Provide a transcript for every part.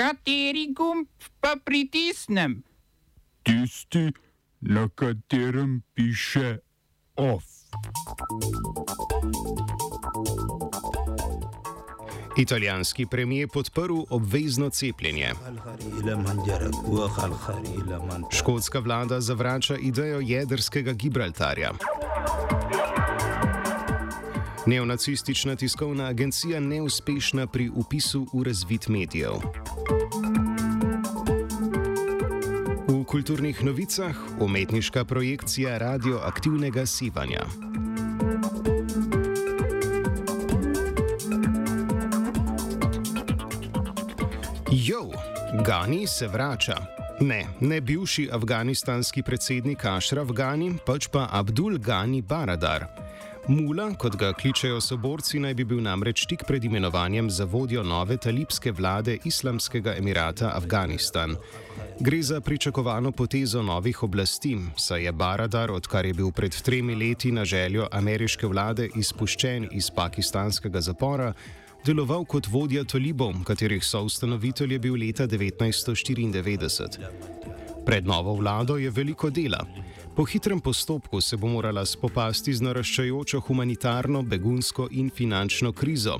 Kateri gumb pa pritisnem? Tisti, na katerem piše OF. Italijanski premijer podprl obvezno cepljenje. Škotska vlada zavrača idejo jedrskega Gibraltarja. Neonacistična tiskovna agencija neuspešna pri upisu v razvid medijev. V kulturnih novicah umetniška projekcija radioaktivnega sivanja. Jo, Gani se vrača. Ne, ne bivši afganistanski predsednik Ashraf Gani, pač pa Abdul Gani Baradar. Mula, kot ga kličejo soborci, naj bi bil namreč tik pred imenovanjem za vodjo nove talibske vlade Islamskega emirata Afganistan. Gre za pričakovano potezo novih oblasti, saj je Baradar, odkar je bil pred tremi leti na željo ameriške vlade izpuščen iz pakistanskega zapora, deloval kot vodja talibov, katerih soustanovitelj je bil leta 1994. Pred novo vlado je veliko dela. Po hitrem postopku se bo morala spopasti z naraščajočo humanitarno, begunsko in finančno krizo.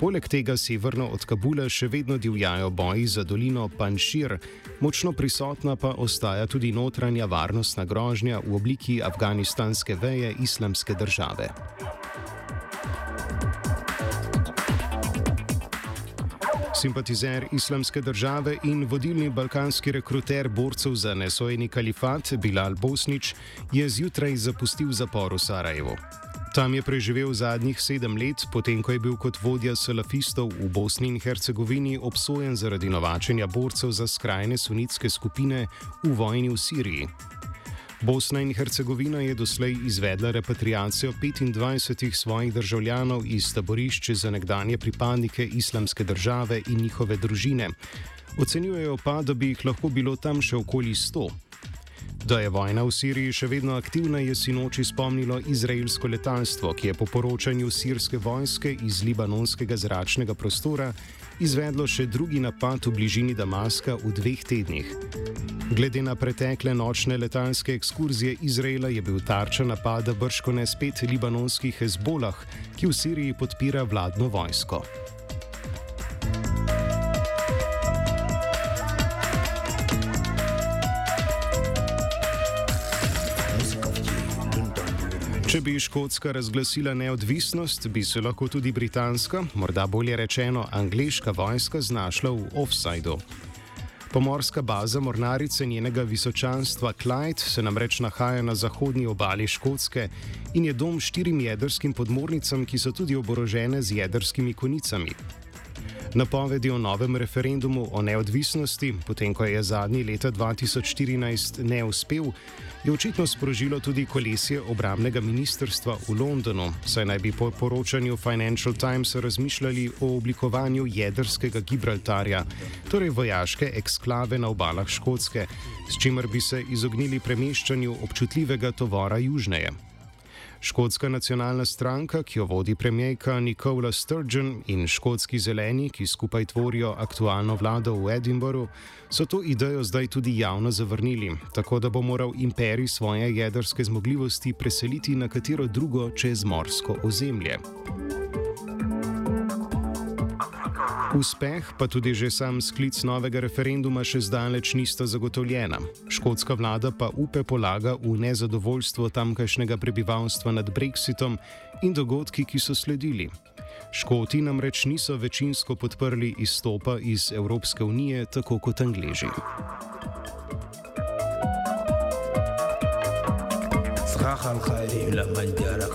Poleg tega severno od Kabula še vedno divjajo boji za dolino Panšir, močno prisotna pa ostaja tudi notranja varnostna grožnja v obliki afganistanske veje islamske države. Simpatizer islamske države in vodilni balkanski rekruter borcev za nesojeni kalifat Bilal Bosnič je zjutraj zapustil zapor v Sarajevu. Tam je preživel zadnjih sedem let, potem ko je bil kot vodja salafistov v Bosni in Hercegovini obsojen zaradi novačenja borcev za skrajne sunitske skupine v vojni v Siriji. Bosna in Hercegovina je doslej izvedla repatriacijo 25 svojih državljanov iz taborišče za nekdanje pripadnike islamske države in njihove družine. Ocenjujejo pa, da bi jih lahko bilo tam še okoli 100. Da je vojna v Siriji še vedno aktivna, je sinoči spomnilo izraelsko letalstvo, ki je po poročanju sirske vojske iz libanonskega zračnega prostora izvedlo še drugi napad v bližini Damaska v dveh tednih. Glede na pretekle nočne letalske ekskurzije Izraela je bil tarča napada brško ne spet libanonski Hezbolah, ki v Siriji podpira vladno vojsko. Če bi Škotska razglasila neodvisnost, bi se lahko tudi britanska, morda bolje rečeno angliška vojska znašla v offsajdu. Pomorska baza mornarice njenega visočanstva Clyde se namreč nahaja na zahodnji obali Škotske in je dom štirim jedrskim podmornicam, ki so tudi oborožene z jedrskimi konicami. Napovedi o novem referendumu o neodvisnosti, potem ko je zadnji leta 2014 ne uspel, je očitno sprožilo tudi kolesje obramnega ministrstva v Londonu, saj naj bi po poročanju Financial Times razmišljali o oblikovanju jedrskega Gibraltarja, torej vojaške eksklave na obalah Škotske, s čimer bi se izognili premeščanju občutljivega tovora južneje. Škotska nacionalna stranka, ki jo vodi premijejka Nikola Sturgeon in škotski zeleni, ki skupaj tvorijo aktualno vlado v Edinburghu, so to idejo zdaj tudi javno zavrnili, tako da bo moral imperij svoje jedrske zmogljivosti preseliti na katero drugo čezmorsko ozemlje. Uspeh, pa tudi že sam sklic novega referenduma, še zdaleč nista zagotovljena. Škotska vlada pa upe polaga v nezadovoljstvo tamkajšnjega prebivalstva nad Brexitom in dogodki, ki so sledili. Škoti namreč niso večinsko podprli izstopa iz Evropske unije, tako kot Angleži. صراحة الخير إلى من جارك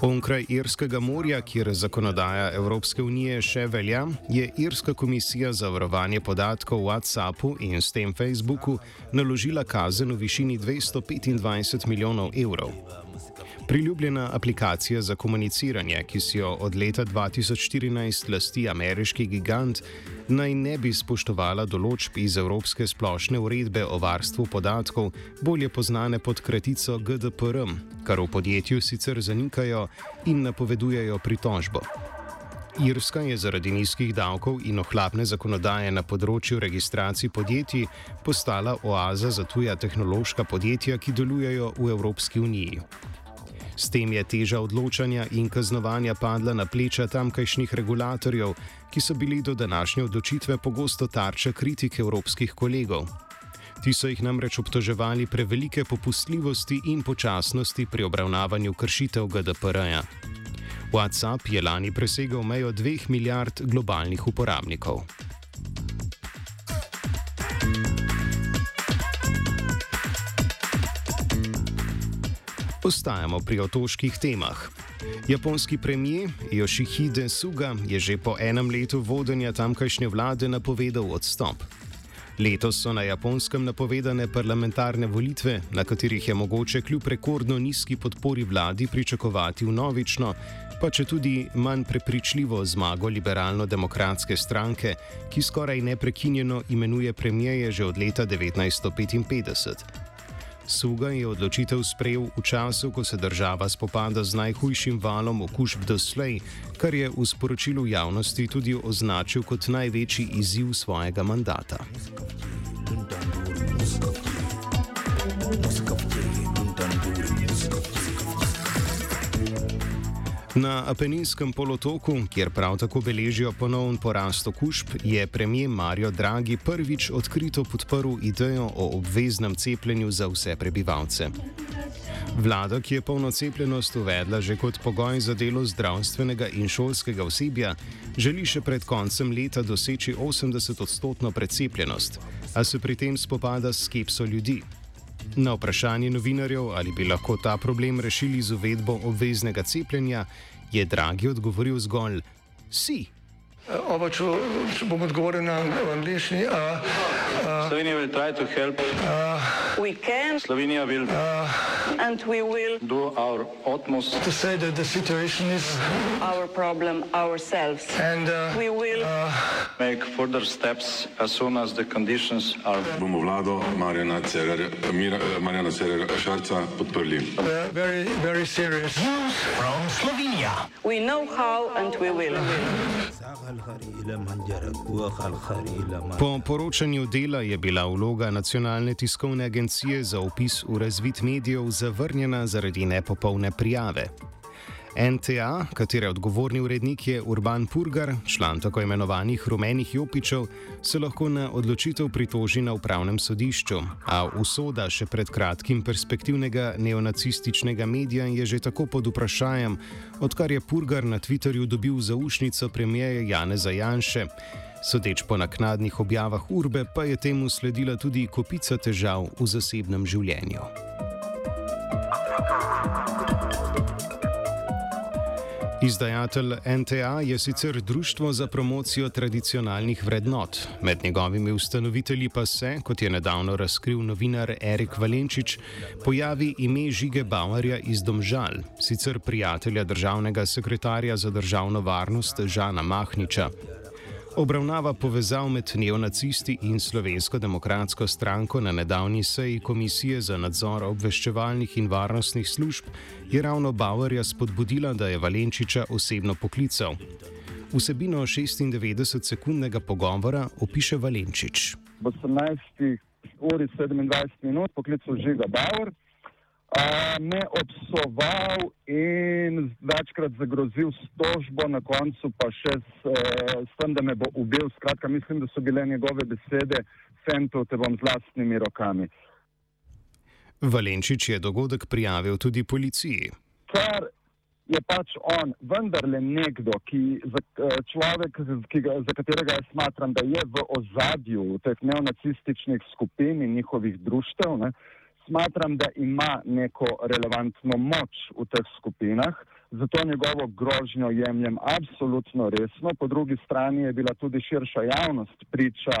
Onkraj Irskega morja, kjer zakonodaja Evropske unije še velja, je Irska komisija za varovanje podatkov v WhatsAppu in s tem Facebooku naložila kazen v višini 225 milijonov evrov. Priljubljena aplikacija za komuniciranje, ki si jo od leta 2014 lasti ameriški gigant, naj ne bi spoštovala določb iz Evropske splošne uredbe o varstvu podatkov, bolje znane pod kratico GDPR, kar v podjetju sicer zanikajo in napovedujejo pritožbo. Irska je zaradi nizkih davkov in ohlapne zakonodaje na področju registracij podjetij postala oaza za tuja tehnološka podjetja, ki delujejo v Evropski uniji. S tem je teža odločanja in kaznovanja padla na pleča tamkajšnjih regulatorjev, ki so bili do današnje odločitve pogosto tarča kritik evropskih kolegov. Ti so jih namreč obtoževali prevelike popustljivosti in počasnosti pri obravnavanju kršitev GDPR-ja. WhatsApp je lani presegel mejo 2 milijard globalnih uporabnikov. Ostajamo pri otoških temah. Japonski premijer Yoshihide Suga je že po enem letu vodenja tamkajšnje vlade napovedal odstop. Letos so na japonskem napovedane parlamentarne volitve, na katerih je mogoče kljub rekordno nizki podpori vladi pričakovati vnovično, pa če tudi manj prepričljivo zmago liberalno-demokratske stranke, ki skoraj neprekinjeno imenuje premijeje že od leta 1955. Suga je odločitev sprejel v času, ko se država spopada z najhujšim valom okužb doslej, kar je v sporočilu javnosti tudi označil kot največji izziv svojega mandata. Na Apeninskem polotoku, kjer prav tako beležijo ponovn porast okužb, je premijer Mario Draghi prvič odkrito podprl idejo o obveznem cepljenju za vse prebivalce. Vlada, ki je polno cepljenost uvedla že kot pogoj za delo zdravstvenega in šolskega osebja, želi še pred koncem leta doseči 80-odstotno precepljenost, a se pri tem spopada s skepso ljudi. Na vprašanje novinarjev, ali bi lahko ta problem rešili z uvedbo obveznega cepljenja, je Dragi odgovoril zgolj: Si. Oba, če, če bom odgovoril na angliški. Slovenija bo poskušala pomagati. Slovenija bo naredila svoj utmost, da bo rekla, da je situacija naš problem, sami. In da bomo naredili nadaljnje korake, as soon as the conditions are. Bomo vlado Marjana Cererera Šarca podprli. Zelo, zelo resno. Slovenija. We know how and we will. Po poročanju dela je bila vloga nacionalne tiskovne agencije za opis v razvit medijev zavrnjena zaradi nepopolne prijave. NTA, katere odgovorni urednik je Urban Purgar, član tako imenovanih rumenih jopičev, se lahko na odločitev pritoži na upravnem sodišču, a usoda še pred kratkim perspektivnega neonacističnega medija je že tako pod vprašanjem, odkar je Purgar na Twitterju dobil zaušnico premijeja Janeza Janše. Sodeč po naknadnih objavah Urbe pa je temu sledila tudi kopica težav v zasebnem življenju. Izdajatelj NTA je sicer Društvo za promocijo tradicionalnih vrednot, med njegovimi ustanovitelji pa se, kot je nedavno razkril novinar Erik Valenčič, pojavi ime Žige Bauerja iz Domžal, sicer prijatelja državnega sekretarja za državno varnost Žana Mahniča obravnava povezav med neonacisti in slovensko demokratsko stranko na nedavni seji Komisije za nadzor obveščevalnih in varnostnih služb, je ravno Bauerja spodbudila, da je Valenčiča osebno poklical. Vsebino 96-sekundnega pogovora opiše Valenčič. V 18 uri 27 minut poklical Žiga Bauer me obsoval in večkrat zagrozil s tožbo, na koncu pa še s, uh, s tem, da me bo ubil. Skratka, mislim, da so bile njegove besede: Fento, te bom z vlastnimi rokami. Valenčič je dogodek prijavil tudi policiji. Ker je pač on vendarle nekdo, ki, za, človek, ki ga, za katerega jaz smatram, da je v ozadju teh neonacističnih skupin in njihovih društev. Ne, uh, smatram, da ima neko relevantno moč v teh skupinah, zato njegovo grožnjo jemljem absolutno resno. Po drugi strani je bila tudi širša javnost priča,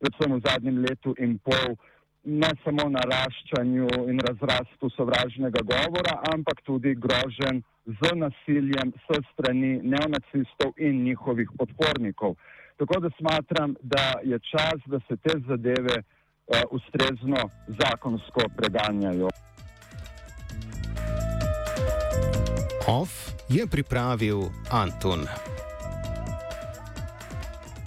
predvsem v zadnjem letu in pol, ne samo naraščanju in razrastu sovražnega govora, ampak tudi grožen z nasiljem s strani neonacistov in njihovih podpornikov. Tako da smatram, da je čas, da se te zadeve ustrezno zakonsko preganjajo. OF je pripravil Anton.